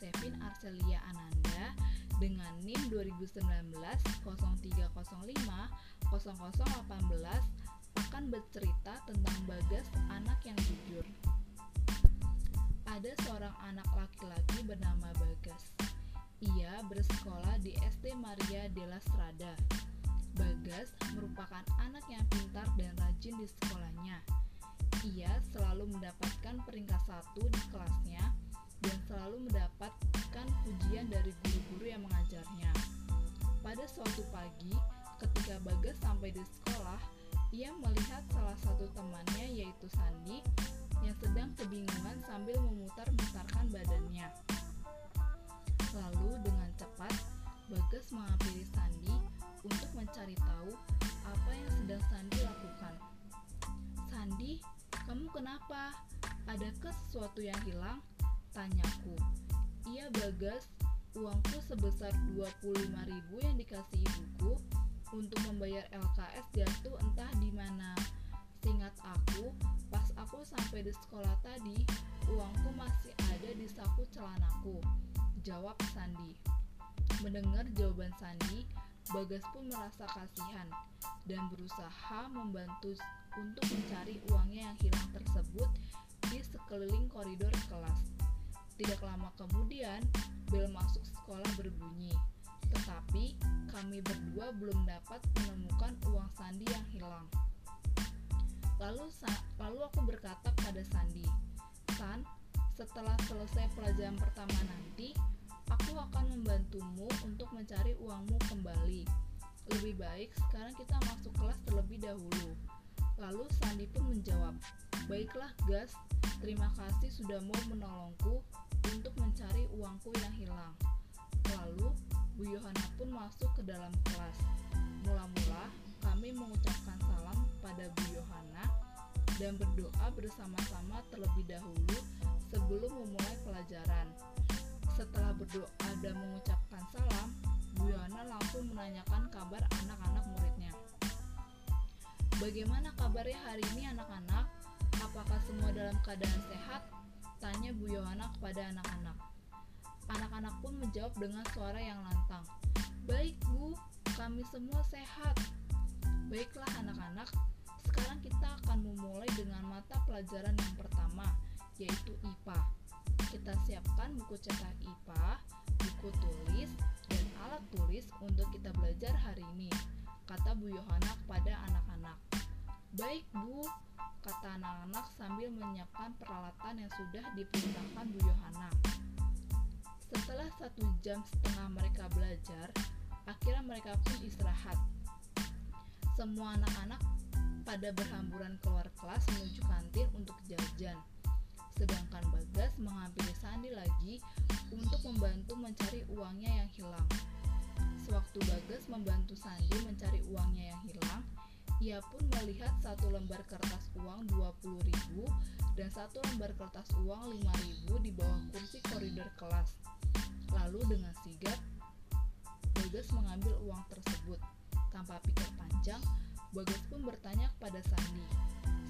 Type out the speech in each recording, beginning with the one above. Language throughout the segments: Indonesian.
Kevin Arcelia Ananda dengan NIM 2019 0305 0018 akan bercerita tentang Bagas, anak yang jujur. Ada seorang anak laki-laki bernama Bagas. Ia bersekolah di SD Maria della Strada. Bagas merupakan anak yang pintar dan rajin di sekolahnya. Ia selalu mendapatkan peringkat satu di kelasnya pujian dari guru-guru yang mengajarnya. Pada suatu pagi, ketika Bagas sampai di sekolah, ia melihat salah satu temannya yaitu Sandi yang sedang kebingungan sambil memutar-mutarkan badannya. Lalu dengan cepat, Bagas menghampiri Sandi untuk mencari tahu apa yang sedang Sandi lakukan. Sandi, kamu kenapa? Adakah sesuatu yang hilang? Tanyaku. Iya Bagas, uangku sebesar 25.000 yang dikasih ibuku untuk membayar LKS jatuh entah di mana. Seingat aku, pas aku sampai di sekolah tadi, uangku masih ada di saku celanaku. Jawab Sandi. Mendengar jawaban Sandi, Bagas pun merasa kasihan dan berusaha membantu untuk mencari uangnya yang hilang tersebut di sekeliling koridor kelas. Tidak lama kemudian, bel masuk sekolah berbunyi. Tetapi kami berdua belum dapat menemukan uang Sandi yang hilang. Lalu lalu aku berkata pada Sandi, "San, setelah selesai pelajaran pertama nanti, Aku akan membantumu untuk mencari uangmu kembali. Lebih baik sekarang kita masuk kelas terlebih dahulu. Lalu Sandi pun menjawab, Baiklah Gas, terima kasih sudah mau menolongku untuk mencari uangku yang hilang. Lalu Bu Yohana pun masuk ke dalam kelas. Mula-mula kami mengucapkan salam pada Bu Yohana dan berdoa bersama-sama terlebih dahulu sebelum memulai pelajaran. Setelah berdoa dan mengucapkan salam, Bu Yohana langsung menanyakan kabar anak-anak muridnya. Bagaimana kabarnya hari ini anak-anak? Apakah semua dalam keadaan sehat? Tanya Bu Yohana kepada anak-anak. Anak-anak pun menjawab dengan suara yang lantang. Baik Bu, kami semua sehat. Baiklah anak-anak, sekarang kita akan memulai dengan mata pelajaran yang pertama, yaitu IPA. Kita siapkan buku cetak IPA, buku tulis, dan alat tulis untuk kita belajar hari ini, kata Bu Yohana kepada anak-anak. Baik Bu, kata anak-anak sambil menyiapkan peralatan yang sudah diperintahkan Bu Yohana. Setelah satu jam setengah mereka belajar, akhirnya mereka pun istirahat. Semua anak-anak pada berhamburan keluar kelas menuju kantin untuk jajan sedangkan Bagas menghampiri Sandi lagi untuk membantu mencari uangnya yang hilang. Sewaktu Bagas membantu Sandi mencari uangnya yang hilang, ia pun melihat satu lembar kertas uang 20.000 dan satu lembar kertas uang 5.000 di bawah kursi koridor kelas. Lalu dengan sigap, Bagas mengambil uang tersebut. Tanpa pikir panjang, Bagas pun bertanya kepada Sandi,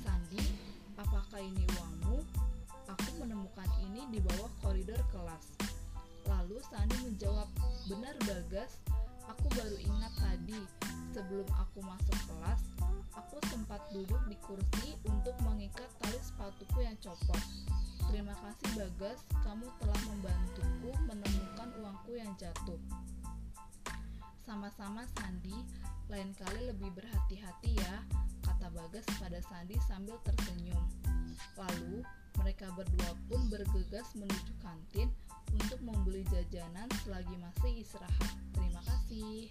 Sandi, apakah ini uangmu? Aku menemukan ini di bawah koridor kelas. Lalu Sandi menjawab, benar Bagas, aku baru ingat tadi, sebelum aku masuk kelas, aku sempat duduk di kursi untuk mengikat tali sepatuku yang copot. Terima kasih Bagas, kamu telah membantuku menemukan uangku yang jatuh. Sama-sama Sandi, lain kali lebih berhati-hati ya, kata Bagas pada Sandi sambil tersenyum. Lalu, mereka berdua pun bergegas menuju kantin untuk membeli jajanan selagi masih istirahat. Terima kasih.